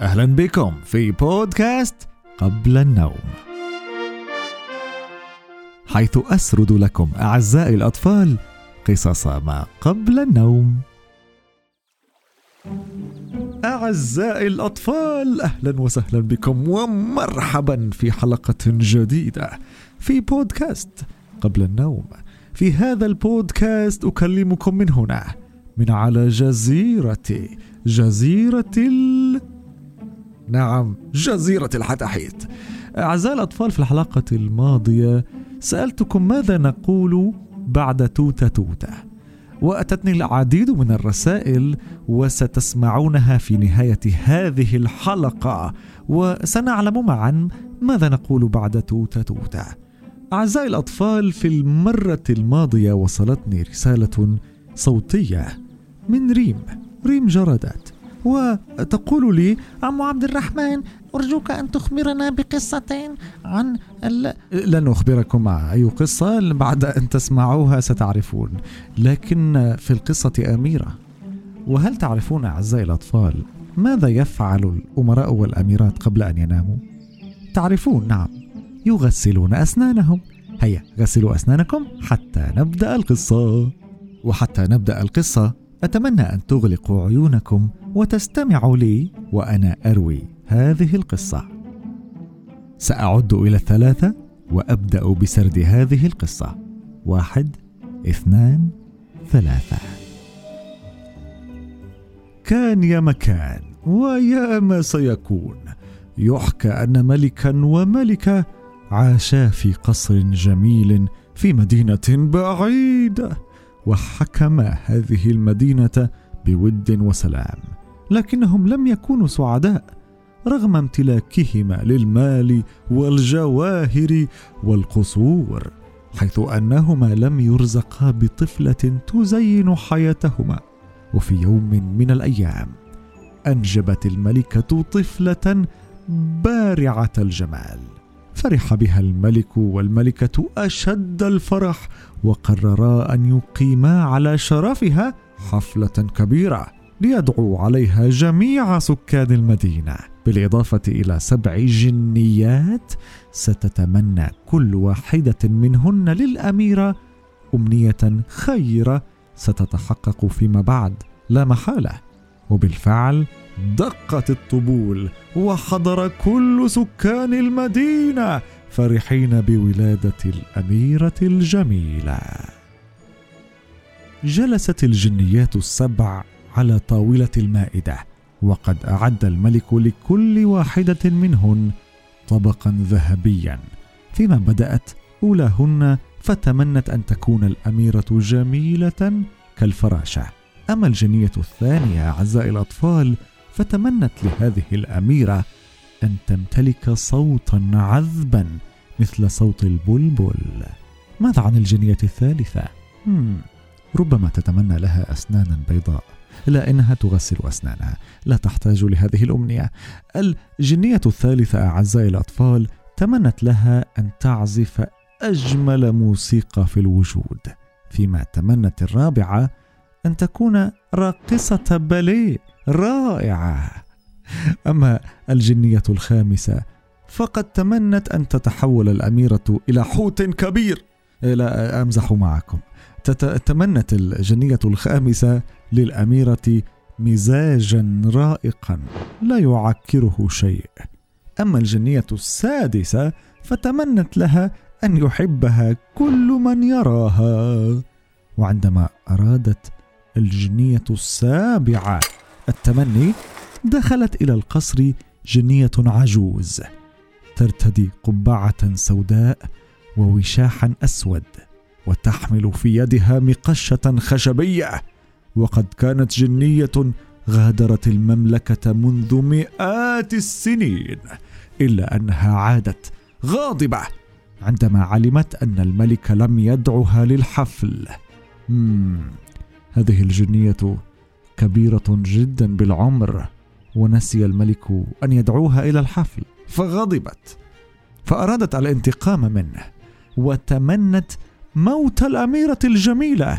أهلا بكم في بودكاست قبل النوم حيث أسرد لكم أعزائي الأطفال قصص ما قبل النوم أعزائي الأطفال أهلا وسهلا بكم ومرحبا في حلقة جديدة في بودكاست قبل النوم في هذا البودكاست أكلمكم من هنا من على جزيرة جزيرة. نعم جزيرة الحتحيت. أعزائي الأطفال في الحلقة الماضية سألتكم ماذا نقول بعد توتة توتة؟ وأتتني العديد من الرسائل وستسمعونها في نهاية هذه الحلقة وسنعلم معا ماذا نقول بعد توتة توتة. أعزائي الأطفال في المرة الماضية وصلتني رسالة صوتية من ريم ريم جردت وتقول لي عم عبد الرحمن أرجوك أن تخبرنا بقصتين عن ال... لن أخبركم أي قصة بعد أن تسمعوها ستعرفون لكن في القصة أميرة. وهل تعرفون أعزائي الأطفال ماذا يفعل الأمراء والأميرات قبل أن يناموا؟ تعرفون نعم يغسلون أسنانهم. هيا غسلوا أسنانكم حتى نبدأ القصة. وحتى نبدأ القصة أتمنى أن تغلقوا عيونكم وتستمعوا لي وأنا أروي هذه القصة. سأعد إلى الثلاثة وأبدأ بسرد هذه القصة. واحد، اثنان، ثلاثة. كان يا مكان ويا ما سيكون يحكى أن ملكا وملكة عاشا في قصر جميل في مدينة بعيدة وحكما هذه المدينة بود وسلام لكنهم لم يكونوا سعداء رغم امتلاكهما للمال والجواهر والقصور حيث أنهما لم يرزقا بطفلة تزين حياتهما. وفي يوم من الأيام أنجبت الملكة طفلة بارعة الجمال. فرح بها الملك والملكة أشد الفرح وقررا أن يقيما على شرفها حفلة كبيرة ليدعو عليها جميع سكان المدينة. بالإضافة إلى سبع جنيات ستتمنى كل واحدة منهن للأميرة أمنية خيرة ستتحقق فيما بعد. لا محالة. وبالفعل دقت الطبول وحضر كل سكان المدينة فرحين بولادة الأميرة الجميلة. جلست الجنيات السبع على طاولة المائدة وقد أعد الملك لكل واحدة منهن طبقا ذهبيا. فيما بدأت أولاهن فتمنت أن تكون الأميرة جميلة كالفراشة. أما الجنية الثانية أعزائي الأطفال فتمنت لهذه الأميرة أن تمتلك صوتا عذبا مثل صوت البلبل. ماذا عن الجنية الثالثة؟ مم. ربما تتمنى لها أسنانا بيضاء. الا إنها تغسل أسنانها. لا تحتاج لهذه الأمنية. الجنية الثالثة أعزائي الأطفال تمنت لها أن تعزف أجمل موسيقى في الوجود فيما تمنت الرابعة أن تكون راقصة باليه رائعة. أما الجنية الخامسة فقد تمنت أن تتحول الأميرة إلى حوت كبير. لا أمزح معكم. تمنت الجنية الخامسة للأميرة مزاجا رائقا لا يعكره شيء. أما الجنية السادسة فتمنت لها أن يحبها كل من يراها. وعندما أرادت الجنية السابعة. التمني دخلت إلى القصر جنية عجوز. ترتدي قبعة سوداء ووشاحا أسود وتحمل في يدها مقشة خشبية. وقد كانت جنية غادرت المملكة منذ مئات السنين إلا أنها عادت غاضبة عندما علمت أن الملك لم يدعها للحفل. مم. هذه الجنية كبيرة جدا بالعمر ونسي الملك أن يدعوها إلى الحفل فغضبت فأرادت الانتقام منه وتمنت موت الأميرة الجميلة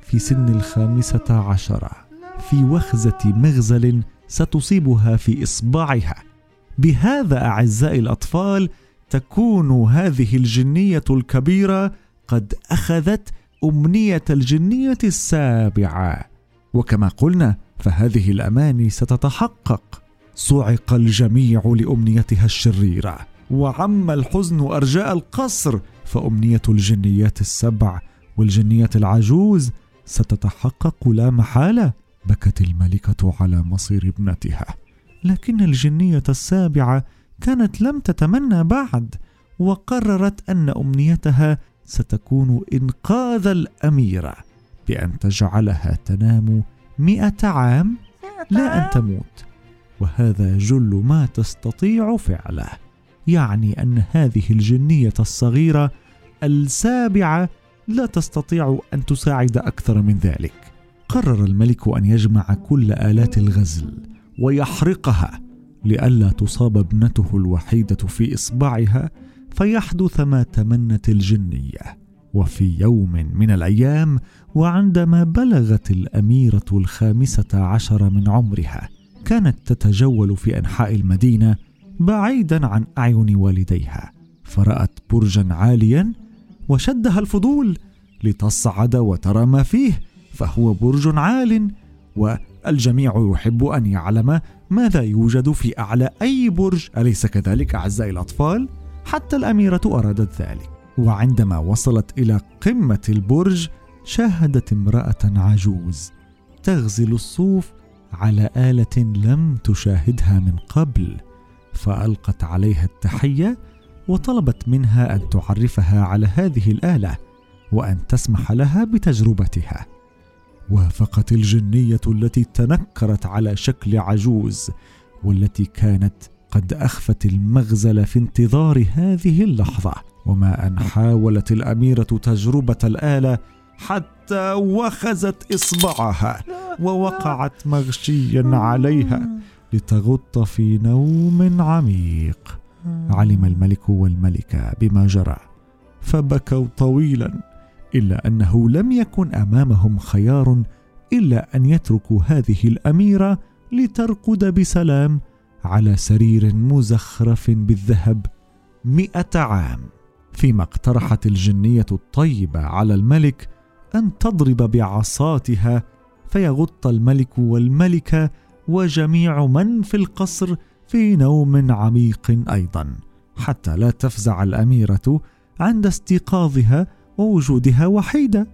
في سن الخامسة عشرة. في وخزة مغزل ستصيبها في إصبعها. بهذا أعزائي الأطفال تكون هذه الجنية الكبيرة قد أخذت امنيه الجنية السابعة. وكما قلنا فهذه الأماني ستتحقق. صعق الجميع لأمنيتها الشريرة. وعم الحزن أرجاء القصر فأمنية الجنيات السبع والجنيه العجوز ستتحقق لا محالة. بكت الملكة على مصير ابنتها. لكن الجنية السابعة كانت لم تتمنى بعد وقررت أن أمنيتها ستكون إنقاذ الأميرة بأن تجعلها تنام مئة عام لا أن تموت. وهذا جل ما تستطيع فعله يعني أن هذه الجنية الصغيرة السابعة لا تستطيع أن تساعد أكثر من ذلك. قرر الملك أن يجمع كل آلات الغزل ويحرقها لئلا تصاب ابنته الوحيدة في إصبعها فيحدث ما تمنت الجنية وفي يوم من الأيام وعندما بلغت الأميرة الخامسة عشر من عمرها كانت تتجول في أنحاء المدينة بعيدا عن أعين والديها فرأت برجا عاليا وشدها الفضول لتصعد وترى ما فيه فهو برج عال والجميع يحب أن يعلم ماذا يوجد في أعلى أي برج أليس كذلك أعزائي الأطفال؟ حتى الأميرة أرادت ذلك وعندما وصلت إلى قمة البرج شاهدت امرأة عجوز تغزل الصوف على آلة لم تشاهدها من قبل فألقت عليها التحية وطلبت منها أن تعرفها على هذه الآلة وأن تسمح لها بتجربتها. وافقت الجنية التي تنكرت على شكل عجوز والتي كانت قد أخفت المغزل في انتظار هذه اللحظة وما أن حاولت الأميرة تجربة الآلة حتى وخزت إصبعها ووقعت مغشيا عليها لتغط في نوم عميق. علم الملك والملكة بما جرى فبكوا طويلا إلا أنه لم يكن أمامهم خيار إلا أن يتركوا هذه الأميرة لترقد بسلام على سرير مزخرف بالذهب مئة عام فيما اقترحت الجنية الطيبة على الملك أن تضرب بعصاتها فيغط الملك والملكة وجميع من في القصر في نوم عميق أيضا حتى لا تفزع الأميرة عند استيقاظها ووجودها وحيدة.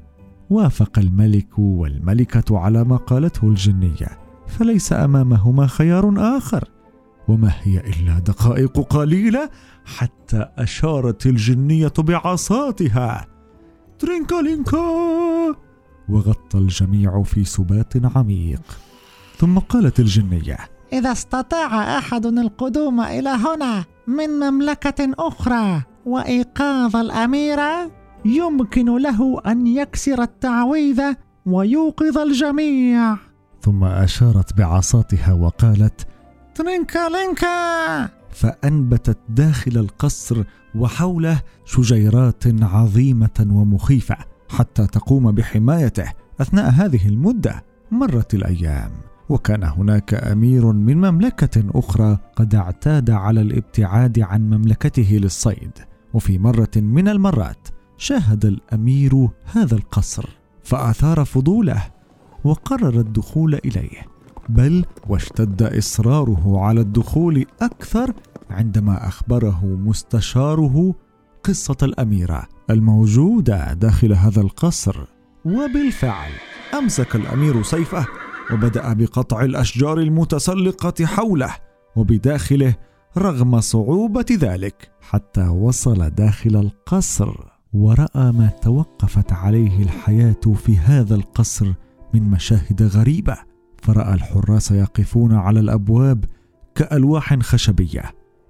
وافق الملك والملكة على ما قالته الجنية فليس أمامهما خيار آخر. وما هي إلا دقائق قليلة حتى أشارت الجنية بعصاتها. ترينكالينكا! وغطى الجميع في سبات عميق. ثم قالت الجنية إذا استطاع أحد القدوم إلى هنا من مملكة أخرى وإيقاظ الاميره يمكن له أن يكسر التعويذه ويوقظ الجميع. ثم أشارت بعصاتها وقالت ترينكا لينكا! فأنبتت داخل القصر وحوله شجيرات عظيمة ومخيفة حتى تقوم بحمايته أثناء هذه المدة مرت الأيام. وكان هناك أمير من مملكة أخرى قد اعتاد على الابتعاد عن مملكته للصيد. وفي مرة من المرات شاهد الأمير هذا القصر فآثار فضوله وقرر الدخول إليه. بل واشتد إصراره على الدخول أكثر عندما أخبره مستشاره قصة الأميرة الموجودة داخل هذا القصر. وبالفعل أمسك الأمير سيفه وبدأ بقطع الأشجار المتسلقة حوله وبداخله رغم صعوبة ذلك حتى وصل داخل القصر ورأى ما توقفت عليه الحياة في هذا القصر من مشاهد غريبة. فرأى الحراس يقفون على الأبواب كألواح خشبية.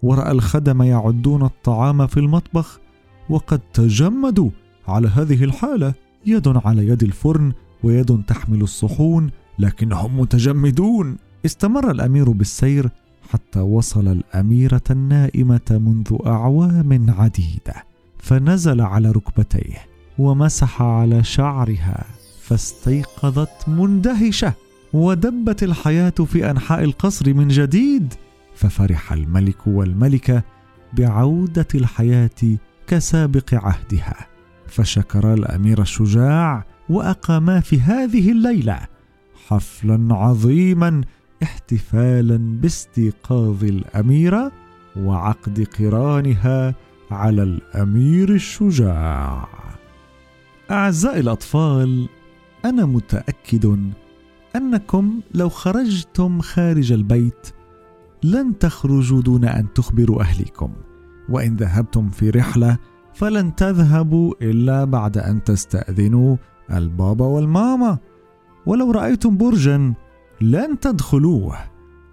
ورأى الخدم يعدون الطعام في المطبخ وقد تجمدوا على هذه الحالة. يد على يد الفرن ويد تحمل الصحون لكنهم متجمدون. استمر الأمير بالسير حتى وصل الأميرة النائمة منذ أعوام عديدة. فنزل على ركبتيه ومسح على شعرها فاستيقظت مندهشة. ودبت الحياة في أنحاء القصر من جديد ففرح الملك والملكة بعودة الحياة كسابق عهدها. فشكر الأمير الشجاع وأقاما في هذه الليلة حفلا عظيما احتفالا باستيقاظ الاميره وعقد قرانها على الأمير الشجاع. أعزائي الأطفال أنا متأكد أنكم لو خرجتم خارج البيت لن تخرجوا دون أن تخبروا أهليكم وإن ذهبتم في رحلة فلن تذهبوا إلا بعد أن تستأذنوا البابا والماما. ولو رأيتم برجا لن تدخلوه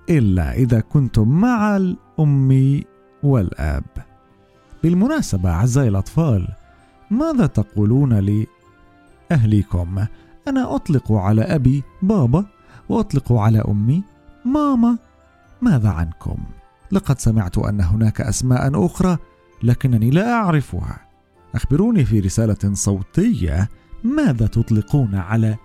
إلا إذا كنتم مع الأم والآب. بالمناسبة أعزائي الأطفال ماذا تقولون لأهليكم؟ أنا أطلق على أبي بابا وأطلق على أمي ماما. ماذا عنكم؟ لقد سمعت أن هناك أسماء أخرى لكنني لا أعرفها. أخبروني في رسالة صوتية ماذا تطلقون على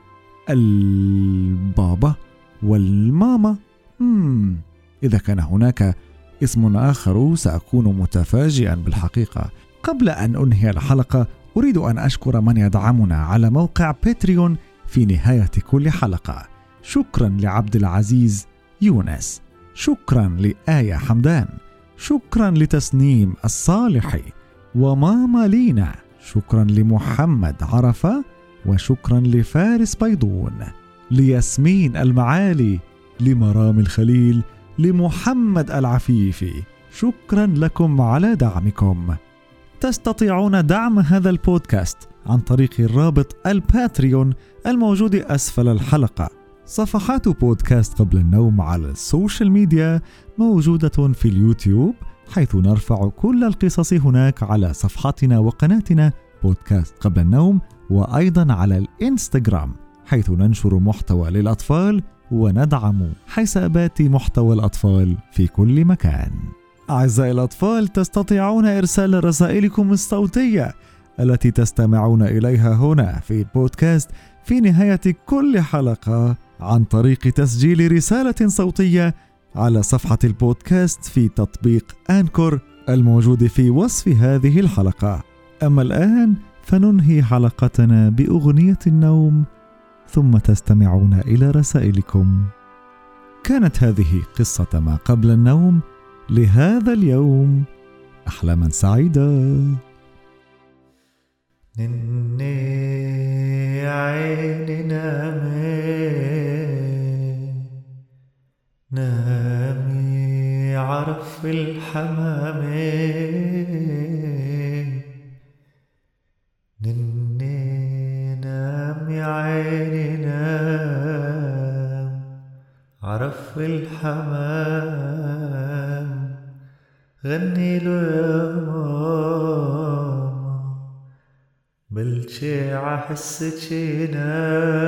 البابا والماما؟ مم. إذا كان هناك اسم آخر سأكون متفاجئا بالحقيقة. قبل أن أنهي الحلقة أريد أن أشكر من يدعمنا على موقع باتريون في نهاية كل حلقة. شكرا لعبد العزيز يونس. شكرا لآية حمدان. شكرا لتسنيم الصالحي. وماما لينا شكرا لمحمد عرفة. وشكرا لفارس بيضون. لياسمين المعالي. لمرام الخليل. لمحمد العفيفي. شكرا لكم على دعمكم. تستطيعون دعم هذا البودكاست عن طريق الرابط الباتريون الموجود أسفل الحلقة صفحات بودكاست قبل النوم على السوشيال ميديا موجودة في اليوتيوب حيث نرفع كل القصص هناك على صفحتنا وقناتنا بودكاست قبل النوم وأيضا على الإنستغرام حيث ننشر محتوى للأطفال وندعم حسابات محتوى الأطفال في كل مكان. أعزائي الأطفال تستطيعون إرسال رسائلكم الصوتية التي تستمعون إليها هنا في البودكاست في نهاية كل حلقة عن طريق تسجيل رسالة صوتية على صفحة البودكاست في تطبيق أنكور الموجود في وصف هذه الحلقة. أما الآن فننهي حلقتنا بأغنية النوم ثم تستمعون إلى رسائلكم. كانت هذه قصة ما قبل النوم لهذا اليوم أحلاما سعيدة. نني عيني نامي نامي عرف الحمام نني نامي عيني نام عرف الحمام غني له يا ماما بالشي عحسك نام